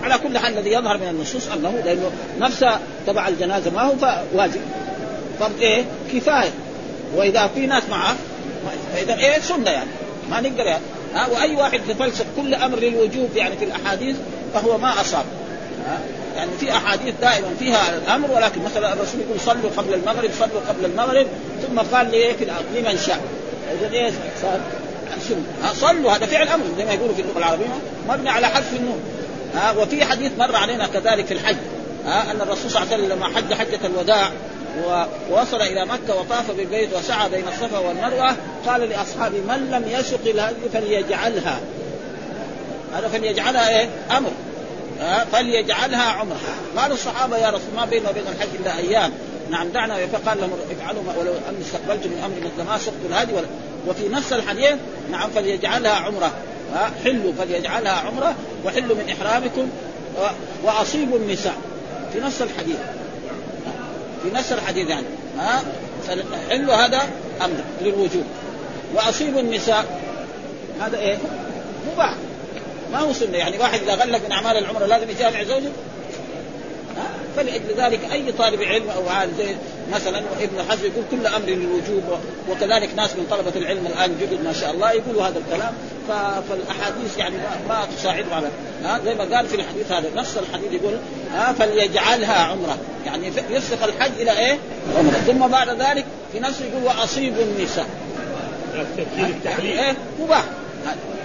على كل حال الذي يظهر من النصوص أنه لأنه نفس تبع الجنازة ما هو فواجب. فرض إيه؟ كفاية. وإذا في ناس معه فإذا إيه؟ سنة يعني. ما نقدر يعني. ها وأي واحد يفلسف كل أمر للوجوب يعني في الأحاديث فهو ما أصاب. يعني في أحاديث دائما فيها الأمر ولكن مثلا الرسول يقول صلوا قبل المغرب صلوا قبل المغرب ثم قال لي في لمن شاء. اذا إيه؟ صار سنه صلوا هذا فعل أمر زي ما يقولوا في اللغة العربية مبني على حذف النون. ها وفي حديث مر علينا كذلك في الحج. ها أن الرسول صلى الله عليه وسلم لما حج حجة الوداع ووصل إلى مكة وطاف بالبيت وسعى بين الصفا والمروة قال لأصحابه من لم يسق الهدي فليجعلها. هذا فليجعلها إيه؟ أمر. فليجعلها عمرة. قال الصحابة يا رسول ما بيننا وبين الحج إلا أيام. نعم دعنا فقال لهم افعلوا ولو اني استقبلت من مثل ما سقت الهدي وفي نفس الحديث نعم فليجعلها عمرة. حلوا فليجعلها عمرة وحلوا من إحرامكم وأصيبوا النساء. في نفس الحديث. في نفس الحديث يعني. ها حلوا هذا أمر للوجوب. وأصيبوا النساء. هذا إيه؟ مباح. ما هو سنة. يعني واحد إذا غلق من أعمال العمره لازم يجامع زوجه؟ فلأجل ذلك أي طالب علم أو عالم زي مثلا ابن حزم يقول كل أمر للوجوب وكذلك ناس من طلبة العلم الآن جدد ما شاء الله يقولوا هذا الكلام. فالأحاديث يعني ما, ما تساعدهم على ها؟ زي ما قال في الحديث هذا نفس الحديث يقول ها؟ فليجعلها عمرة. يعني يسلك الحج إلى إيه؟ عمرة. ثم بعد ذلك في نفسه يقول وأصيبوا النساء. يعني إيه؟ مباح.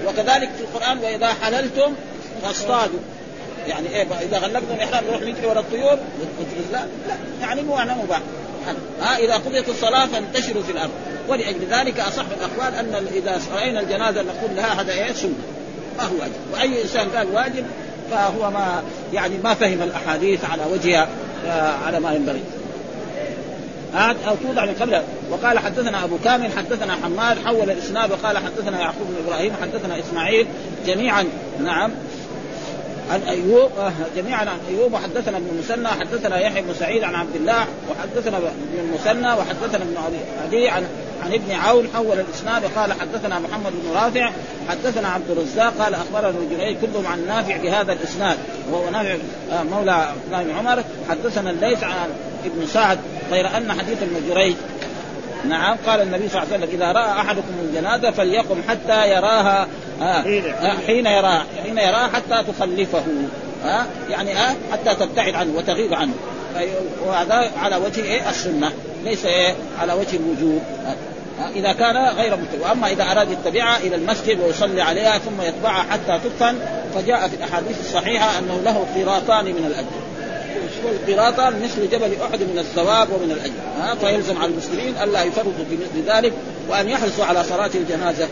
وكذلك في القرآن وإذا حللتم فاصطادوا. يعني إيه إذا غلقنا الاحرام نروح نجري ورا الطيور لا لا يعني مو معنى مباح. ها إذا قضيت الصلاة فانتشروا في الأرض. ولأجل ذلك أصح الأقوال أن إذا رأينا الجنازة نقول لها هذا إيه سنة. ما هو واجب. وأي إنسان قال واجب فهو ما يعني ما فهم الأحاديث على وجهها على ما ينبغي. أو توضع من قبل. وقال حدثنا أبو كامل حدثنا حماد حول الاسناد وقال حدثنا يعقوب بن إبراهيم حدثنا إسماعيل جميعا. نعم. عن أيوب آه، جميعا عن أيوب. وحدثنا ابن المثنى حدثنا يحيى بن سعيد عن عبد الله وحدثنا ابن المثنى وحدثنا ابن عدي عن عن ابن عون حول الإسناد وقال حدثنا محمد بن رافع حدثنا عبد الرزاق قال أخبرنا ابن جريج كلهم عن نافع بهذا الإسناد وهو نافع آه، مولى بن عمر. حدثنا الليث عن ابن سعد غير أن حديث ابن جريج نعم قال النبي صلى الله عليه وسلم إذا رأى أحدكم الجنازة فليقم حتى يراها آه حين يراها. حين يراها حتى تخلفه آه يعني آه حتى تبتعد عنه وتغيب عنه. وهذا على وجه إيه؟ السنة ليس إيه؟ على وجه الوجوب. آه إذا كان غير متبع. واما إذا أراد يتبعها إلى المسجد ويصلي عليها ثم يتبعها حتى تدفن فجاء في الأحاديث الصحيحة أنه له قيراطان من الأجر. والقراطة مثل جبل أحد من الثواب ومن الأجر. ها فيلزم على المسلمين ألا يفرطوا في مثل ذلك وأن يحرصوا على صلاة الجنازة.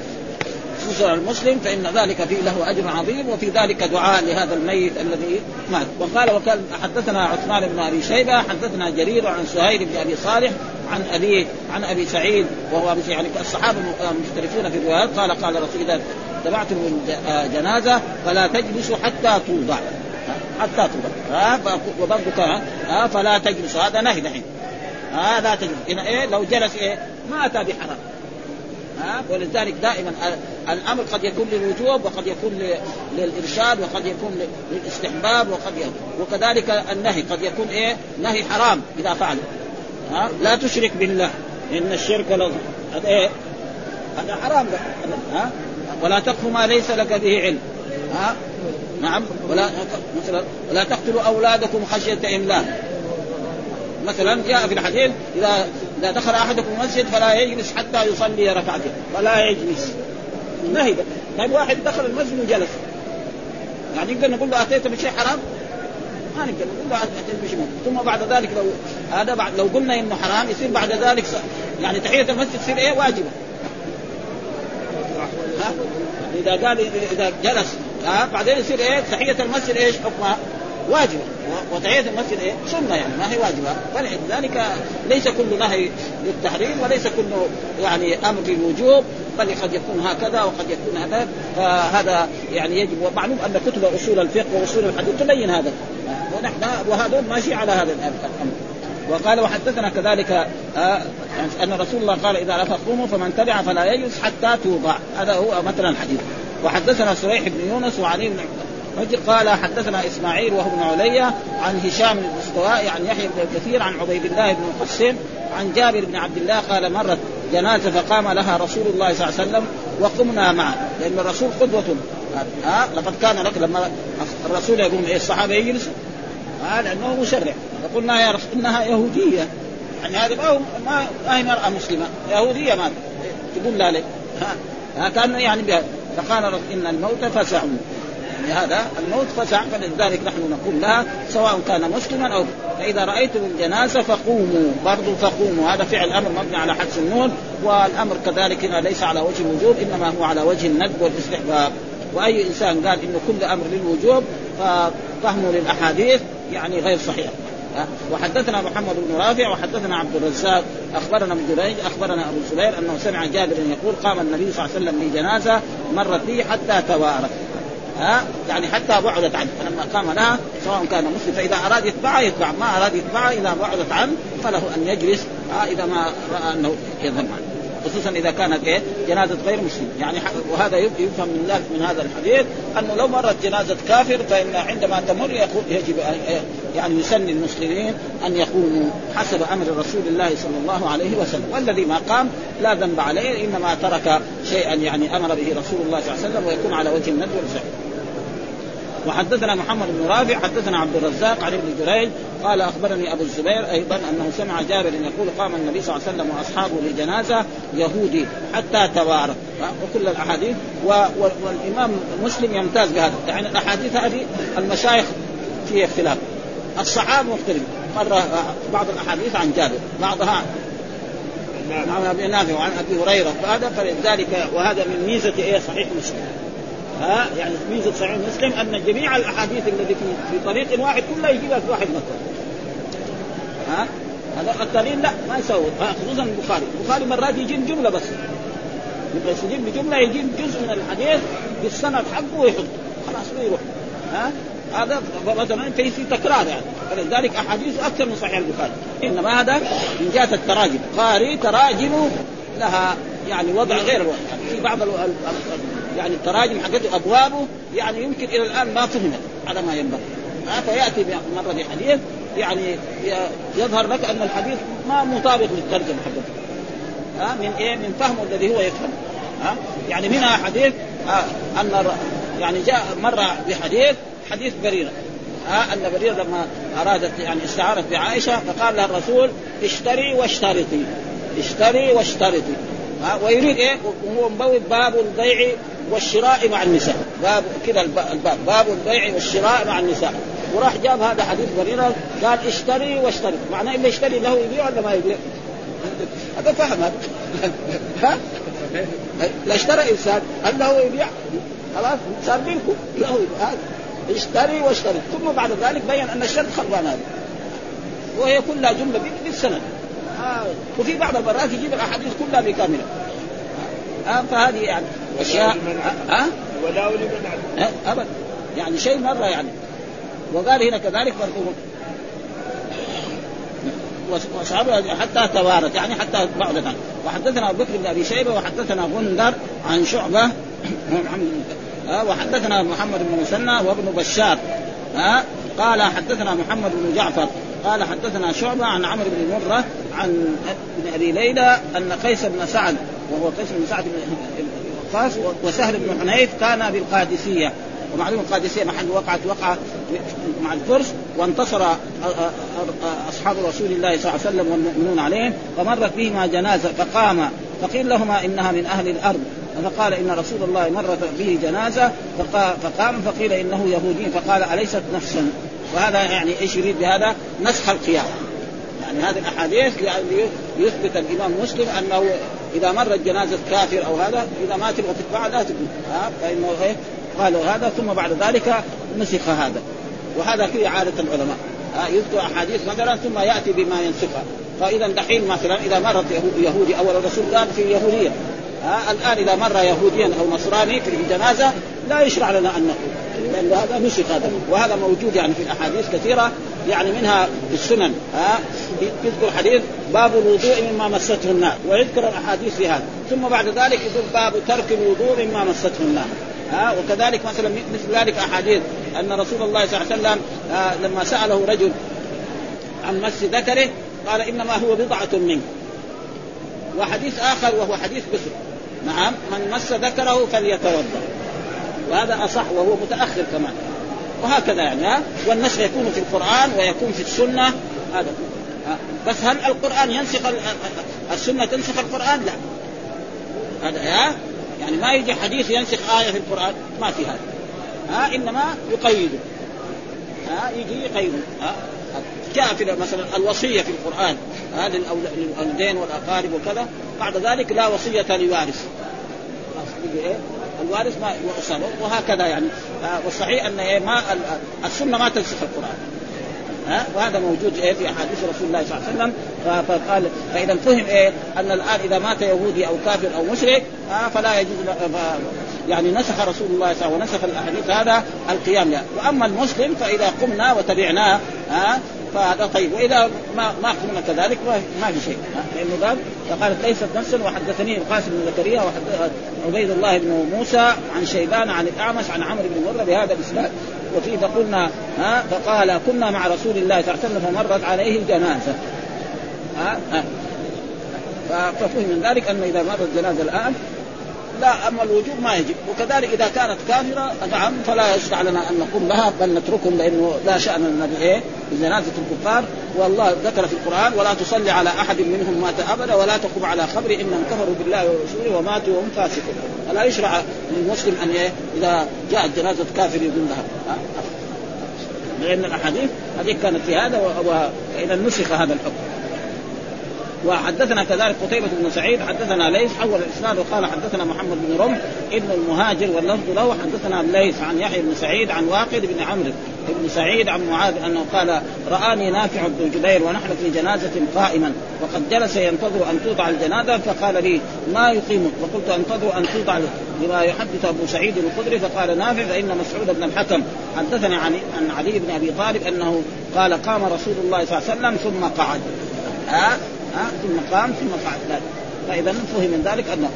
خصوصا المسلم فإن ذلك فيه له أجر عظيم وفي ذلك دعاء لهذا الميت الذي مات. وقال وكان حدثنا عثمان بن أبي شيبة حدثنا جرير عن سهيل بن أبي صالح عن أبي عن أبي سعيد وهو يعني الصحابة مختلفون في الروايات قال قال رسول إذا تبعتم جنازة فلا تجلسوا حتى توضع. حتى توضع. وبرضك فلا تجلس هذا نهي دحين. ها؟ لا تجلس إيه؟ لو جلس إيه؟ ما اتى بحرام. ها؟ ولذلك دائما الأمر قد يكون للوجوب وقد يكون للإرشاد وقد يكون للاستحباب وقد يكون وكذلك النهي قد يكون إيه؟ نهي حرام إذا فعل. ها؟ لا تشرك بالله. إن الشرك لظلم هذا إيه؟ هذا حرام ها؟ ولا تقف ما ليس لك به علم. ها؟ نعم. ولا مثلا ولا تقتلوا أولادكم خشية إملاق. مثلا جاء في الحديث اذا إذا دخل أحدكم المسجد فلا يجلس حتى يصلي ركعتين. فلا يجلس. نهي طيب واحد دخل المسجد وجلس. يعني نقدر نقول له أتيت بشيء حرام؟ ما نقدر نقول له ثم بعد ذلك لو هذا بعد لو قلنا إنه حرام يصير بعد ذلك يعني تحية المسجد تصير إيه؟ واجبة. ها؟ إذا قال إذا جلس ها؟ بعدين يصير إيه؟ تحية المسجد إيش؟ حكمها؟ واجبة. وتحيه المسجد إيه؟ سنة يعني ما هي واجبة. فلذلك ليس كل نهي للتحريم وليس كل يعني أمر للوجوب بل قد يكون هكذا وقد يكون هذا. فهذا يعني يجب ومعلوم أن كتب أصول الفقه وأصول الحديث تبين هذا. ونحن وهذول ماشي على هذا الأمر. وقال وحدثنا كذلك آه أن رسول الله قال إذا رفع قوموا فمن تبع فلا يجلس حتى توضع. هذا هو مثلا الحديث. وحدثنا سريح بن يونس وعلي بن قال حدثنا إسماعيل وهو ابن علي عن هشام بن الاستواء عن يحيى بن كثير عن عبيد الله بن القسم عن جابر بن عبد الله قال مرت جنازة فقام لها رسول الله صلى الله عليه وسلم وقمنا معه. لأن الرسول قدوة. ها؟ لقد كان لك لما الرسول يقوم إيه الصحابه يجلسوا ها؟ لأنه مشرع. فقلنا يا رسول إنها يهودية. يعني هذه ما ما هي مرأة مسلمة. يهودية ما تقول لا ليه ها؟ كان يعني بها. فقال إن الموت فسع يعني هذا الموت فسع فلذلك نحن نقول لها سواء كان مسلما أو فإذا رأيتم الجنازة فقوموا برضو فقوموا. هذا فعل أمر مبني على حدث النون والأمر كذلك هنا ليس على وجه الوجوب إنما هو على وجه الندب والاستحباب. وأي إنسان قال إنه كل أمر للوجوب ففهمه للأحاديث يعني غير صحيح. وحدثنا محمد بن رافع وحدثنا عبد الرزاق أخبرنا ابن جريج أخبرنا أبو الزبير أنه سمع جابر يقول قام النبي صلى الله عليه وسلم بجنازه مرت به حتى توارت ها؟ يعني حتى بعدت عنه. فلما قام لها سواء كان مسلم فإذا أراد يتبعها يتبع. ما أراد يتبعها إذا بعدت عنه فله أن يجلس ها إذا ما رأى أنه يذهب عنه خصوصا إذا كانت إيه؟ جنازة غير مسلم. يعني وهذا يفهم من من هذا الحديث أنه لو مرت جنازة كافر فإن عندما تمر يجب يعني يسن المسلمين أن يقوموا حسب أمر رسول الله صلى الله عليه وسلم. والذي ما قام لا ذنب عليه إنما ترك شيئا يعني أمر به رسول الله صلى الله عليه وسلم ويكون على وجه الند والفعل وحدثنا محمد بن رافع حدثنا عبد الرزاق عن ابن جريج قال أخبرني أبو الزبير أيضا أنه سمع جابر يقول قام النبي صلى الله عليه وسلم وأصحابه لجنازه يهودي حتى توارى وكل الأحاديث والإمام مسلم يمتاز بهذا. يعني الأحاديث هذه المشايخ في اختلاف. الصحابة مختلف. مره بعض الأحاديث عن جابر بعضها عن ابي نافع وعن أبي هريرة. وهذا فلذلك وهذا من ميزة إيه؟ صحيح مسلم. ها يعني ميزه صحيح مسلم أن جميع الأحاديث التي في في طريق واحد كلها يجيبها في واحد مثلا ها؟ هذا التانيين لا ما يسوي. خصوصا البخاري. البخاري مرات يجيب جمله بس. بس يجيب بجمله يجيب جزء من الحديث بالسند حقه ويحط. خلاص ويروح ها؟ هذا مثلا في تكرار يعني. فلذلك احاديثه أكثر من صحيح البخاري. إنما هذا من جهة التراجم. قاري تراجم لها يعني وضع غير الوضع في بعض يعني التراجم حقته أبوابه يعني يمكن إلى الآن ما فهمت على ما ينبغي. فياتي مره بحديث يعني يظهر لك أن الحديث ما مطابق للترجمة حقته. ها من إيه؟ من فهمه الذي هو يفهم. ها يعني منها حديث أن يعني جاء مرة بحديث حديث بريرة. ها أن بريرة لما أرادت يعني استعارت بعائشة فقال لها الرسول اشتري واشترطي اشتري واشترطي. ها ويريد إيه؟ وهو مبوب باب البيع والشراء مع النساء. باب كذا الباب. باب البيع والشراء مع النساء. وراح جاب هذا حديث بريرة قال اشتري واشتري. معناه اللي يشتري له يبيع ولا ما يبيع؟ هذا فهم. ها؟ لا اشترى إنسان. هل له يبيع؟ خلاص صار منكم. له يبيع. اشتري واشتري. ثم بعد ذلك بين أن الشرط خربان هذا. وهي كلها جملة بالسند آه. وفي بعض المرات يجيب الأحاديث كلها بكاملة. آه فهذه يعني. أشياء ها؟ آه؟
ولا لمن
آه ابدا يعني شيء مرة يعني. وقال هنا كذلك برضو حتى توارت يعني حتى بعدت عنه وحدثنا أبو بكر بن أبي شيبة وحدثنا غندر عن شعبة. آه وحدثنا محمد بن مسنى وابن بشار. ها قال حدثنا محمد بن جعفر. قال حدثنا شعبة عن عمرو بن مرة عن ابن أبي ليلى أن قيس بن سعد وهو قيس بن سعد وقاص وسهل بن حنيف كان بالقادسية. ومعلوم القادسية محل وقعت وقعة مع الفرس وانتصر أصحاب رسول الله صلى الله عليه وسلم والمؤمنون عليهم فمرت بهما جنازة فقام فقيل لهما إنها من أهل الأرض. فقال إن رسول الله مر به جنازة فقام فقيل إنه يهودي فقال أليست نفسا؟ وهذا يعني إيش يريد بهذا؟ نسخ القيام يعني هذه الأحاديث يعني يثبت الإمام مسلم أنه إذا مرت جنازه كافر أو هذا إذا ما تبغى تتبعها لا ها؟ فإنه إيه؟ قالوا هذا ثم بعد ذلك نسخ هذا. وهذا فيه عاده العلماء. يذكر أحاديث مثلا ثم يأتي بما ينسخها. فإذا دحين مثلا إذا مرت يهودي أول الرسول قال في يهودية. ها؟ الآن إذا مر يهوديا أو نصراني في الجنازة لا يشرع لنا أن نقول. لأن هذا نسخ هذا. وهذا موجود يعني في الأحاديث كثيرة. يعني منها السنن ها؟ يذكر حديث باب الوضوء مما مسته النار ويذكر الأحاديث في هذا. ثم بعد ذلك يقول باب ترك الوضوء مما مسته النار ها؟ وكذلك مثلا مثل ذلك أحاديث أن رسول الله صلى الله عليه وسلم لما سأله رجل عن مس ذكره قال إنما هو بضعة منك. وحديث آخر وهو حديث بسر. نعم من مس ذكره فليتوضأ. وهذا أصح وهو متأخر كمان. وهكذا يعني ها؟ والنسخ يكون في القرآن ويكون في السنة. هذا. بس هل القرآن ينسخ السنة تنسخ القرآن؟ لا. هذا ها؟ يعني ما يجي حديث ينسخ آية في القرآن ما في هذا. ها؟ إنما يقيده ها؟ يجي يقيده ها؟ جاء في مثلا الوصية في القرآن ها؟ للوالدين والأقارب وكذا. بعد ذلك لا وصية لوارث؟ الوارث ما يوصل وهكذا يعني. والصحيح أن ما السنة ما تنسخ القرآن. ها وهذا موجود إيه في أحاديث رسول الله صلى الله عليه وسلم. فقال فإذا فهم إيه؟ أن الآن إذا مات يهودي أو كافر أو مشرك ها فلا يجوز يعني نسخ رسول الله صلى الله عليه وسلم ونسخ الأحاديث هذا القيام له. وأما المسلم فإذا قمنا وتبعناه ها فهذا طيب. وإذا ما ما قمنا كذلك ما في شيء. لأنه قال فقالت ليست نفسا وحدثني القاسم بن زكريا وعبيد الله بن موسى عن شيبان عن الأعمش عن عمرو بن مرة بهذا الإسناد. وفيه فقلنا ها؟ فقال كنا مع رسول الله صلى الله عليه وسلم فمرت عليه الجنازة. ها, ها؟ ففهم من ذلك ان إذا مرت الجنازة الآن لا أما الوجوب ما يجب. وكذلك إذا كانت كافرة نعم فلا يشرع لنا أن نقوم لها بل نتركهم لأنه لا شأن لنا بايه؟ بجنازه الكفار. والله ذكر في القرآن ولا تصلي على أحد منهم مات أبدا ولا تقوم على خبر إنهم كفروا بالله ورسوله وماتوا وهم فاسقون. فلا يشرع للمسلم أن إيه؟ إذا جاءت جنازة كافر يقول لها. لأن الأحاديث هذه كانت في هذا واذا نسخ هذا الحكم. وحدثنا كذلك قتيبة بن سعيد حدثنا ليث حول الإسناد وقال حدثنا محمد بن رمح ابن المهاجر واللفظ له حدثنا ليث عن يحيى بن سعيد عن واقد بن عمرو بن سعيد عن معاذ أنه قال رآني نافع بن جبير ونحن في جنازة قائما وقد جلس ينتظر أن توضع الجنازة فقال لي ما يقيمك فقلت أنتظر أن توضع لما يحدث أبو سعيد الخدري فقال نافع فإن مسعود بن الحكم. حدثني عن عن علي بن أبي طالب أنه قال قام رسول الله صلى الله عليه وسلم ثم قعد. ها؟ ها ثم قام ثم قعد ذلك فإذا فهم من ذلك انه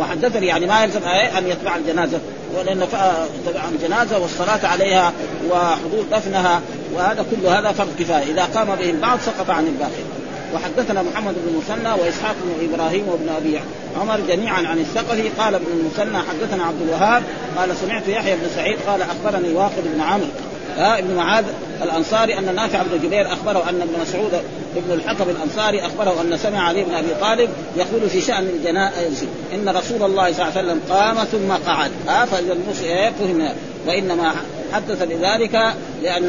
وحدثني يعني ما يلزم أن يتبع الجنازة ولان تبع الجنازة والصلاة عليها وحضور دفنها وهذا كل هذا فرض كفاية. إذا قام به البعض سقط عن الباقي. وحدثنا محمد بن المثنى وإسحاق بن إبراهيم وابن أبي عمر جميعا عن الثقفي قال ابن المثنى حدثنا عبد الوهاب قال سمعت يحيى بن سعيد قال أخبرني واقد بن عمرو. ها ابن معاذ الأنصاري أن نافع بن جبير أخبره أن ابن مسعود ابن الحطب الأنصاري أخبره أن سمع علي بن أبي طالب يقول في شأن الجنائز إن رسول الله صلى الله عليه وسلم قام ثم قعد. ها فاذا فهم. وإنما حدث لذلك لأن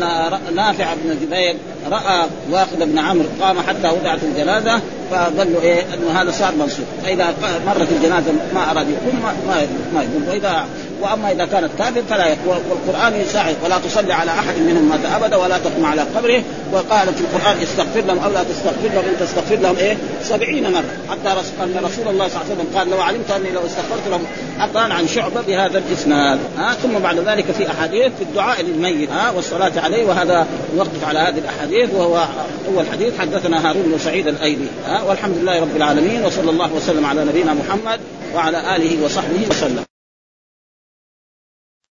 نافع بن جبير رأى واقد بن عمرو قام حتى وضعت الجنازة فظنوا إيه أنه هذا صار منصوب. فإذا مرت الجنازة ما أراد يقوم ما, ما يقوم. وإذا وأما إذا كانت كافر فلا يقوم والقرآن يساعد ولا تصلي على أحد منهم مات أبدا ولا تقوم على قبره. وقال في القرآن استغفر لهم أو لا تستغفر لهم إن تستغفر لهم إيه؟ سبعين مرة. حتى أن رسول الله صلى الله عليه وسلم قال لو علمت أني لو استغفرت لهم حتى عن شعبة بهذا الإسناد. ها؟ ثم بعد ذلك في أحاديث في الدعاء للميت. ها؟ والصلاة عليه. وهذا نوقف على هذه الأحاديث وهو أول حديث. حدثنا هارون بن سعيد الايدي ها؟ والحمد لله رب العالمين وصلى الله وسلم على نبينا محمد وعلى آله وصحبه وسلم.